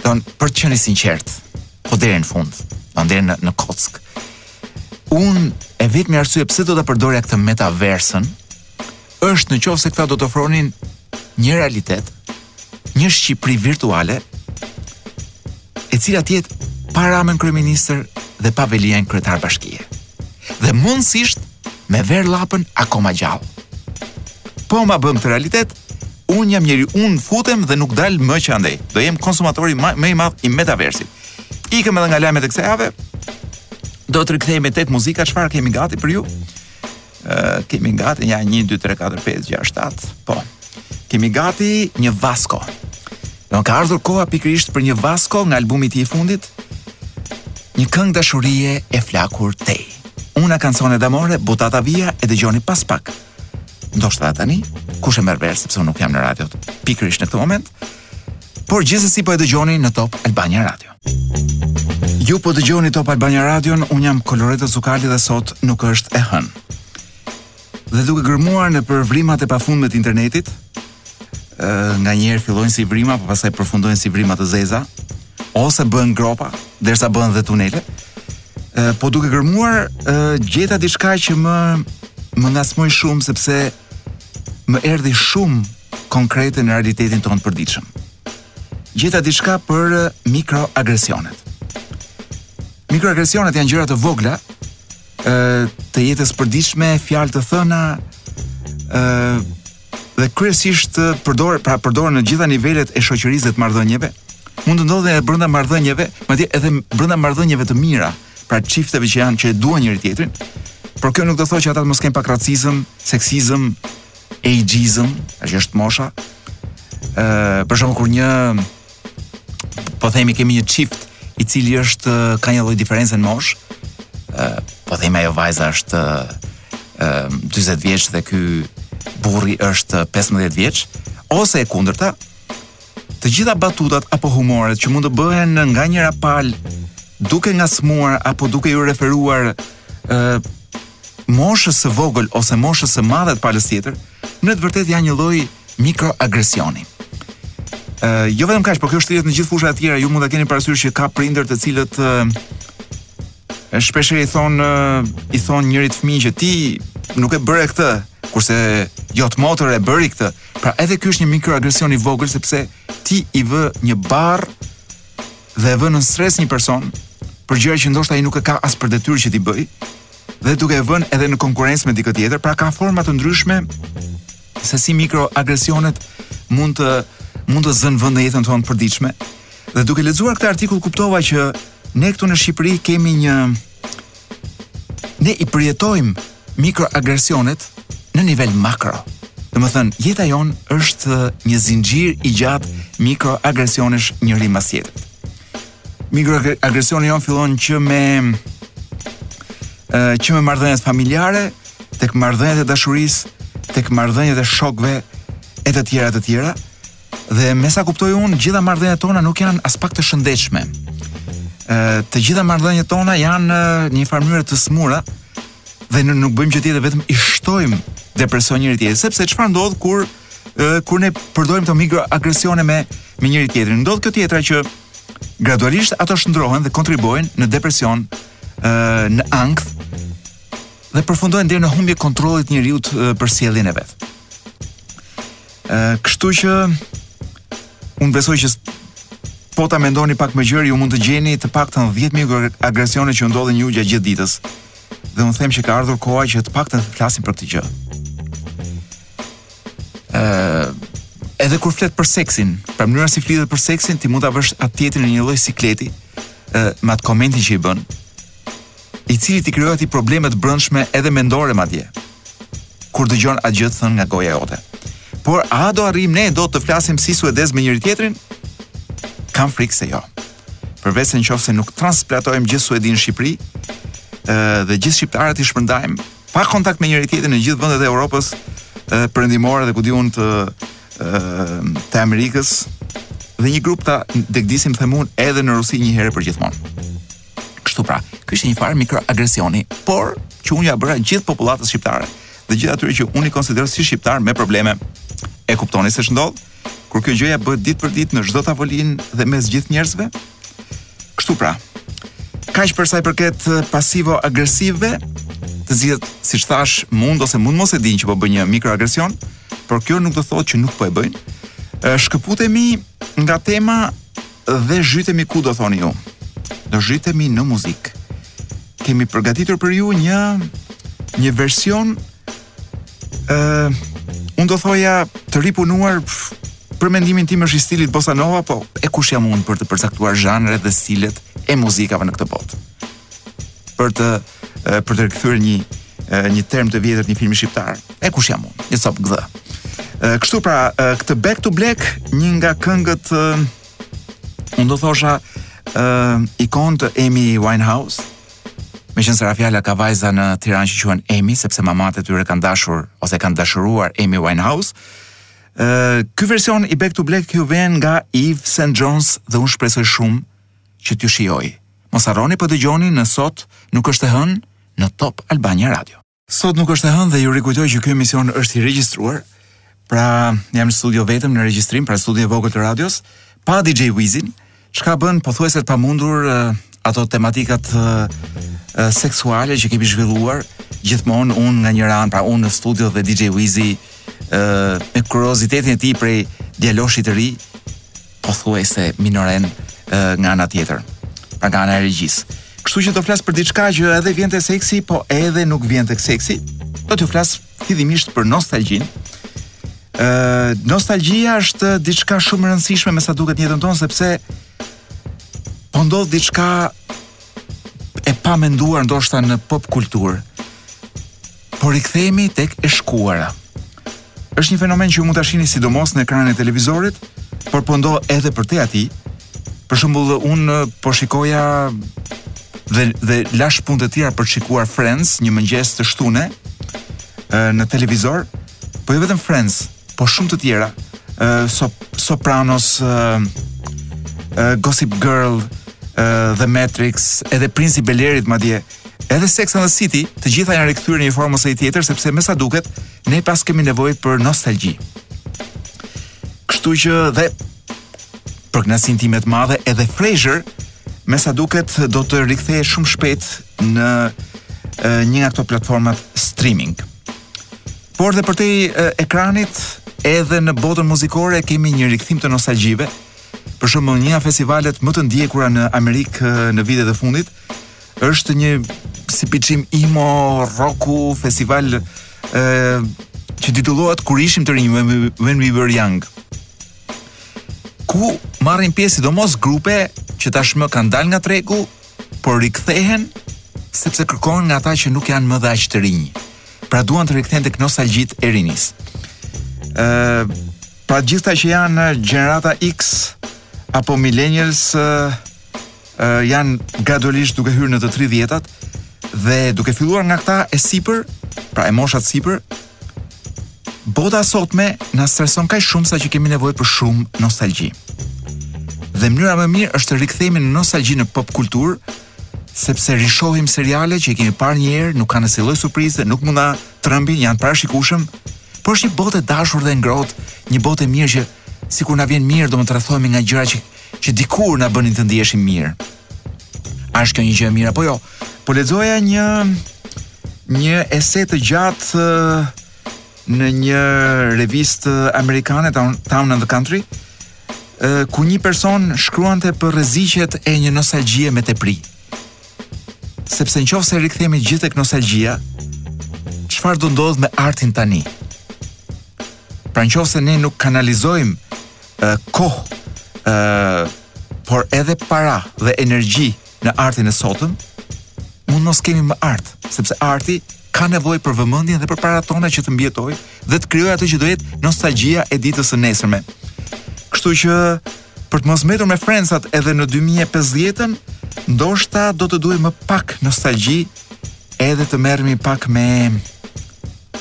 Speaker 1: Dhe për të qenë i sinqert, po deri në fund, do deri në në kock. Un e vetmi arsye pse do ta përdorja këtë metaversën është në qoftë se këta do të ofronin një realitet, një Shqipëri virtuale e cila të jetë pa Ramën kryeministër dhe pa Veliajn kryetar bashkie. Dhe mundësisht me Verë Llapën akoma gjallë. Po ma bën këtë realitet, Un jam njëri un futem dhe nuk dal më që andej. Do jem konsumatori më më i madh i metaversit. Ikëm edhe nga lajmet e kësaj jave. Do të rikthehemi tek muzika, çfarë kemi gati për ju? Ë kemi gati ja 1 2 3 4 5 6 7. Po. Kemi gati një Vasco. Do ka ardhur koha pikërisht për një Vasco nga albumi i tij i fundit. Një këngë dashurie e flakur tej. Una canzone d'amore, buttata via e dëgjoni pas pak. Ndoshta tani kush e merr vesh sepse unë nuk jam në radio pikërisht në këtë moment. Por gjithsesi po e dëgjoni në Top Albania Radio. Ju po dëgjoni Top Albania Radio, un jam Koloreta Zukali dhe sot nuk është e hënë. Dhe duke gërmuar nëpër vrimat e pafundme të internetit, nganjëherë fillojnë si vrima, por pastaj përfundojnë si vrima të zeza, ose bëhen gropa, derisa bëhen dhe tunele. Ë po duke gërmuar gjeta diçka që më më ngacmoi shumë sepse më erdhi shumë konkrete në realitetin tonë të përditshëm. Gjeta diçka për mikroagresionet. Mikroagresionet janë gjëra të vogla, ë të jetës përditshme, fjalë të thëna, ë dhe kryesisht përdoren pra përdoren në gjitha nivelet e shoqërisë dhe të marrëdhënieve, mund të ndodhin edhe brenda marrëdhënieve, madje edhe brenda marrëdhënieve të mira, pra çifteve që janë që e duan njëri tjetrin. Por kjo nuk do thotë që ata të mos kenë pak racizëm, seksizëm, ageizëm, që është mosha. Ëh, për shembull kur një po themi kemi një çift i cili është ka një lloj diferencë në moshë. ë po themi ajo vajza është ë 20 vjeç dhe ky burri është 50 vjeç ose e kundërta. Të gjitha batutat apo humoret që mund të bëhen nga njëra palë duke ngacmuar apo duke iu referuar ë moshës së vogël ose moshës së madhe të palës tjetër, Në të vërtetë janë një lloj mikroagresioni. Ë, uh, jo vetëm kaq, por kjo shtrihet në gjithë fushat e tjera. Ju mund ta keni parasysh që ka prindër të cilët ë uh, shpesh i thonë uh, i thonë njërit fëmijë që ti nuk e bëre këtë, kurse jot motër e bëri këtë. Pra edhe ky është një mikroagresion i vogël sepse ti i vë një barrë dhe e vë nën stres një person për gjëra që ndoshta ai nuk e ka as për detyrë që t'i bëjë, dhe duke e vënë edhe në konkurrencë me dikë tjetër, pra ka forma të ndryshme se si mikroagresionet mund të mund të zënë vend në jetën tonë të përditshme. Dhe duke lexuar këtë artikull kuptova që ne këtu në Shqipëri kemi një ne i përjetojmë mikroagresionet në nivel makro. Domethënë, jeta jonë është një zinxhir i gjatë mikroagresionesh njëri mas tjetrit. Mikroagresioni jonë fillon që me që me marrëdhëniet familjare, tek marrëdhëniet e dashurisë, tek marrëdhëniet e shokëve e të tjera të tjera. Dhe me sa kuptoj unë, gjitha marrëdhëniet tona nuk janë aspak të shëndetshme. Ë të gjitha marrëdhëniet tona janë në një farë mënyre të smura dhe në, nuk bëjmë gjë tjetër vetëm i shtojmë depresion njëri tjetrit, sepse çfarë ndodh kur kur ne përdorim këto mikroagresione me me njëri tjetrin. Ndodh kjo tjetra që gradualisht ato shndrohen dhe kontribuojnë në depresion, në ankth dhe përfundojnë deri në humbje të kontrollit të njeriut për sjelljen e vet. Ë, kështu që unë besoj që po ta mendoni pak më gjerë, ju mund të gjeni të paktën 10 mikroagresione që ju ndodhin juve gjatë gjithë ditës. Dhe unë them që ka ardhur koha që të paktën të flasim për këtë gjë. ë edhe kur flet për seksin, pra mënyra si flitet për seksin, ti mund ta vësh atë tjetrin në një lloj sikleti, ë me atë komentin që i bën, i cili t'i krijon atij probleme të brendshme edhe mendore madje. Kur dëgjon atë gjë të thënë nga goja jote. Por a do arrijmë ne dot të flasim si suedezë me njëri tjetrin? Kam frikë se jo. Përveç se nëse nuk transplantojmë gjithë Suedinë në Shqipëri, ë dhe gjithë shqiptarët i shpërndajmë pa kontakt me njëri tjetrin në gjithë vendet e Europës e, perëndimore dhe ku di unë të të Amerikës dhe një grup ta degdisim them unë edhe në Rusi një herë e përgjithmonë. Kështu pra, ky ishte një farë mikroagresioni, por që unë ia bëra gjithë popullatës shqiptare dhe gjithë atyre që unë i konsideroj si shqiptarë me probleme. E kuptoni se ç'ndodh? Kur kjo gjëja bëhet ditë për ditë në çdo tavolinë dhe mes gjithë njerëzve? Kështu pra. Kaq për sa i përket pasivo agresivëve, të cilët siç thashë mund ose mund të mos e dinë që po bëjnë një mikroagresion, por kjo nuk do të thotë që nuk po e bëjnë. Shkëputemi nga tema dhe zhytemi ku do thoni ju. Do zhytemi në muzikë. Kemi përgatitur për ju një një version Ëh, unë do thoja të ripunuar për mendimin tim është i stilit bossa nova, po e kush jam unë për të përcaktuar zhanret dhe stilet e muzikave në këtë botë. Për të për të rikthyer një term të vjetër të një filmi shqiptar. E kush jam unë? Një copë gdhë. Kështu pra, këtë Back to Black, një nga këngët unë do thosha ikonë të Amy Winehouse, Meqenëse ra fjala ka vajza në Tiranë që quhen Amy, sepse mamat e tyre kanë dashur, ose kanë dashuruar Amy Winehouse, Uh, ky version i Back to Black ju vjen nga Eve St. Jones dhe unë shpresoj shumë që t'ju shijojë. Mos harroni po dëgjoni në sot nuk është e hënë në Top Albania Radio. Sot nuk është e hënë dhe ju rikujtoj që ky emision është i regjistruar. Pra, jam në studio vetëm në regjistrim, pra studion e vogël të radios, pa DJ Wizin, çka bën pothuajse të pamundur uh, ato tematikat uh, uh, seksuale që kemi zhvilluar gjithmonë unë nga njëra anë, pra unë në studio dhe DJ Wizi uh, me kuriozitetin e tij prej djaloshi të ri, pothuajse minoren nga ana tjetër, pra nga ana e regjisë. Kështu që do flas për diçka që edhe vjen te seksi, po edhe nuk vjen tek seksi. Do t'ju flas fillimisht për nostalgjinë. Ë, nostalgjia është diçka shumë e rëndësishme me sa duket në jetën tonë sepse po ndodh diçka e pamenduar ndoshta në pop kulturë. Po rikthehemi tek e shkuara. Është një fenomen që ju mund ta shihni sidomos në ekranin e televizorit, por po ndodh edhe përtej atij. Për shembull, unë po shikoja dhe dhe lashë punë të tjera për të shikuar Friends një mëngjes të shtune në televizor, po jo vetëm Friends, po shumë të tjera, uh, so, Sopranos, uh, uh, Gossip Girl, uh, The Matrix, edhe Princi i Bel-Air-it madje. Edhe Sex and the City, të gjitha janë rikthyer në një formë ose tjetër sepse me sa duket ne paskemi nevojë për nostalgji. Kështu që dhe për kënaqësinë time të madhe edhe Frasier me sa duket do të rikthehet shumë shpejt në e, një nga këto platformat streaming. Por dhe përtej e, ekranit edhe në botën muzikore kemi një rikthim të nostalgjive. Për shembull, një nga festivalet më të ndjekura në Amerikë e, në vitet e fundit Është një si biçim emo rock festival ë që titullohet kur ishim të rinj when we, when we were young. Ku marrin pjesë sidomos grupe që tashmë kanë dalë nga tregu, por rikthehen sepse kërkohen nga ata që nuk janë më dhe aq të rinj. Pra duan të rikthehen tek nostalgjitë e rinisë. Ë pra gjithë ata që janë gjenerata X apo millennials uh, janë gradualisht duke hyrë në të 30-tat dhe duke filluar nga këta e sipër, pra moshat sipër, bota e sotme na streson kaq shumë sa që kemi nevojë për shumë nostalgji. Dhe mënyra më e mirë është të rikthehemi në nostalgji në pop kulturë, sepse rishohim seriale që i kemi parë një herë, nuk kanë asnjë lloj surprize, nuk mund të na trembin, janë të parashikueshëm, por është një botë e dashur dhe e ngrohtë, një botë e mirë që sikur na vjen mirë të rrethohemi nga gjëra që që dikur na bënin të ndiheshim mirë. A është kjo një gjë e mirë apo jo? Po lexoja një një ese të gjatë në një revistë amerikane Town, Town and the Country ku një person shkruante për rreziqet e një nostalgjie me tepri. Sepse në qoftë se rikthehemi gjithë te nostalgjia, çfarë do ndodhë me artin tani? Pra në qoftë se ne nuk kanalizojmë uh, kohë, uh, por edhe para dhe energji në artin e sotëm, mund mos kemi më art, sepse arti ka nevojë për vëmendjen dhe për para tona që të mbijetojë dhe të krijojë atë që do jetë nostalgjia e ditës së nesërme. Kështu që për të mos mbetur me Friends-at edhe në 2050-ën, ndoshta do të duhet më pak nostalgji edhe të merremi pak me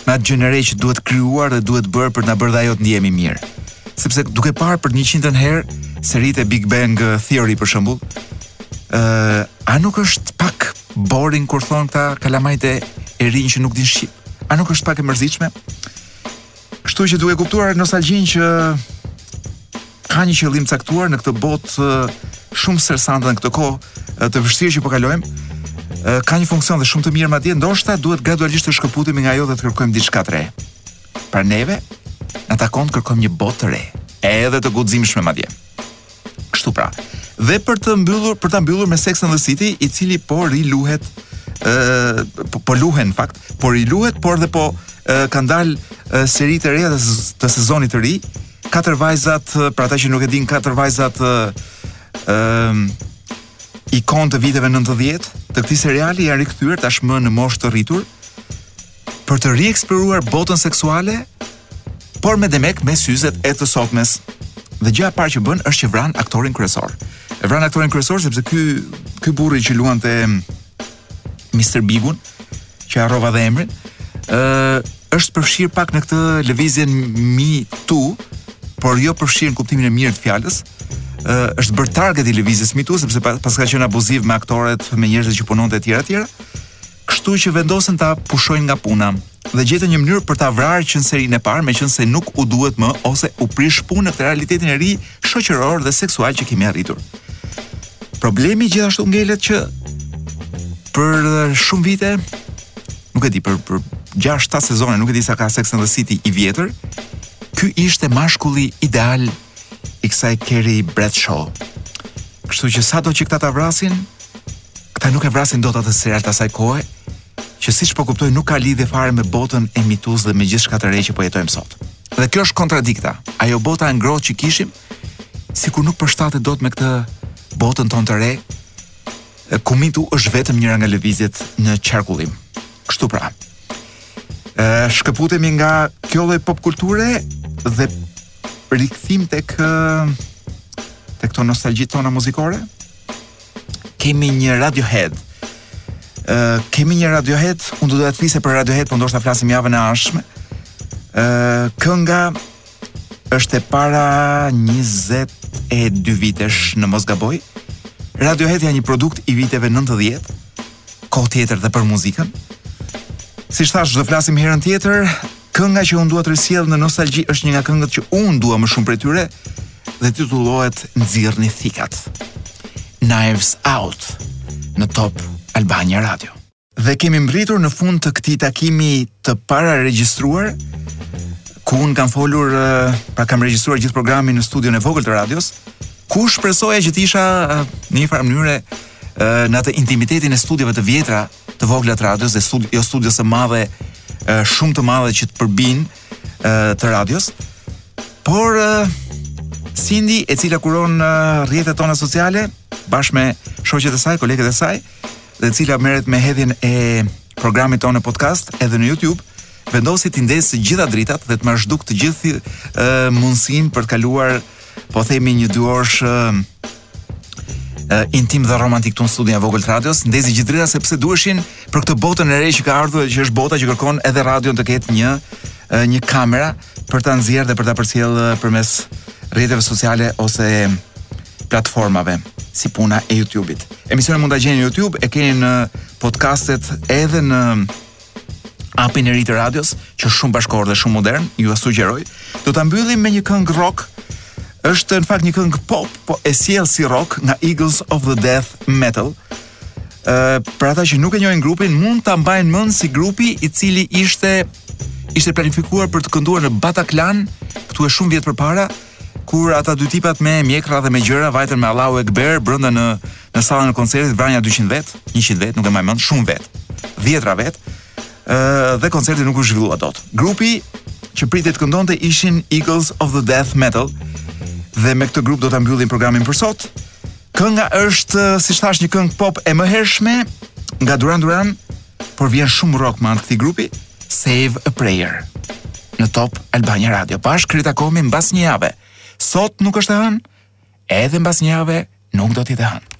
Speaker 1: me atë gjeni të re që duhet krijuar dhe duhet bërë për të na bërë dhe ajo të ndihemi mirë. Sepse duke parë për 100-ën herë seritë e Big Bang uh, Theory për shembull, ë uh, a nuk është pak boring kur thonë këta kalamajt e e rinj që nuk dinë shqip? A nuk është pak e mërzitshme? Kështu që duke kuptuar nostalgjinë që ka një qëllim të caktuar në këtë botë shumë stresante dhe në këtë kohë të vështirë që po kalojmë. Ka një funksion dhe shumë të mirë madje, ndoshta duhet gradualisht të shkëputemi nga ajo dhe të kërkojmë diçka të re. Pra neve na takon të kërkojmë një botë të re, edhe të guximshme madje. Kështu pra. Dhe për të mbyllur, për ta mbyllur me Sex and the City, i cili po riluhet ë po, po luhen në fakt, po riluhet, por dhe po kanë dalë seri të reja të sezonit të ri, Katër vajzat, për ata që nuk e dinë, katër vajzat ë um, ikonë të viteve 90 të këtij seriali janë rikthyer tashmë në moshë të rritur për të rieksploruar botën seksuale, por me demek me syzet e të sotmes. Dhe gjëja e parë që bënë është që vranë aktorin kryesor. E vranë aktorin kryesor sepse ky ky burri që luante Mr. Bigun, që harrova dhe emrin, ë është përfshirë pak në këtë lëvizjen Me Too, por jo përfshirë në kuptimin e mirë të fjalës. ë është bërë target i lëvizjes Me Too sepse pa- paska qenë abuziv me aktoret, me njerëzit që punonte etj etj. Kështu që vendosën ta pushojnë nga puna. dhe gjetën një mënyrë për ta vrarë që në serinë e parë, meqenëse nuk u duhet më ose u prish punë në këtë realitetin e ri shoqëror dhe seksual që kemi arritur. Problemi gjithashtu ngelet që për shumë vite, nuk e di për për 6-7 sezone, nuk e di sa ka Sex and the City i vjetër, ky ishte mashkulli ideal i kësaj Carrie Bradshaw. Kështu që sado që këta ta vrasin, këta nuk e vrasin dot atë serial të asaj kohe, që siç po kuptoj nuk ka lidhje fare me botën e MeToo-s dhe me gjithçka të re që po jetojmë sot. Dhe kjo është kontradikta. Ajo bota e ngrohtë që kishim sikur nuk përshtatet dot me këtë botën tonë të re. Ku MeToo është vetëm njëra nga lëvizjet në qarkullim. Kështu pra. Ë shkëputemi nga kjo lloj popkulture dhe rikthim tek tek këto nostalgjitë tona muzikore. kemi një Radiohead. Ë uh, kemi një Radiohead, unë do të flisja për Radiohead, por ndoshta flasim javën e ardhshme. Ë uh, kënga është e para 22 vitesh në mos gaboj. Radiohead janë një produkt i viteve 90, kohë tjetër dhe për muzikën. Siç thashë, do flasim herën tjetër. Kënga që unë dua të risjell në nostalgji është një nga këngët që unë dua më shumë prej tyre dhe titullohet Nxirrni thikat. Knives Out në Top Albania Radio. Dhe kemi mbërritur në fund të këtij takimi të pararegjistruar ku unë kam folur pra kam regjistruar gjithë programin në studion e vogël të radios ku shpresoja që të isha në një farë mënyre në atë intimitetin e studiove të vjetra të vogla të radios dhe studi jo studios së madhe shumë të madhe që të përpin të radios por Cindy e cila kuron rrjetet tona sociale bashkë me shoqet e saj, koleget e saj dhe e cila merret me hedhjen e programit tonë podcast edhe në YouTube vendosi t'i ndezë të gjitha dritat dhe të ma zhdukë të gjithë mundësinë për të kaluar po themi një dy orësh uh, intim dhe romantik te studioja e vogël të radios, ndezi gjithë dritat sepse duheshin për këtë botën e re që ka ardhur dhe që është bota që kërkon edhe radion të ketë një uh, një kamera për ta nxjerrë dhe për ta përcjellë uh, përmes rrjeteve sociale ose platformave si puna e YouTube-it. Emisionin mund ta gjeni në YouTube, e keni në podcastet edhe në Apin e ri të radios, që është shumë bashkëkohor dhe shumë modern, jua sugjeroj. Do ta mbyllim me një këngë rock. Është në fakt një këngë pop, po e sjellë si rock nga Eagles of the Death Metal. Ë, për ata që nuk e njohin grupin, mund ta mbajnë mend si grupi i cili ishte ishte planifikuar për të kënduar në Bataclan këtu e shumë vjet përpara, kur ata dy tipat me mjekra dhe me gjëra vajtën me Allahu Ekber brenda në Në sallën e koncertit vranë 200 vet, 100 vet, nuk e mbaj mend, shumë vet. Dhjetra vet. Ë dhe koncerti nuk u zhvillua dot. Grupi që pritej të këndonte ishin Eagles of the Death Metal dhe me këtë grup do ta mbyllim programin për sot. Kënga është, siç thashë, një këngë pop e mëhershme nga Duran Duran, por vjen shumë rock me anë këtij grupi, Save a Prayer. Në Top Albania Radio. Bashkë ritakohemi mbas një jave. Sot nuk është e hënë, edhe mbas një jave nuk do të jetë e hënë.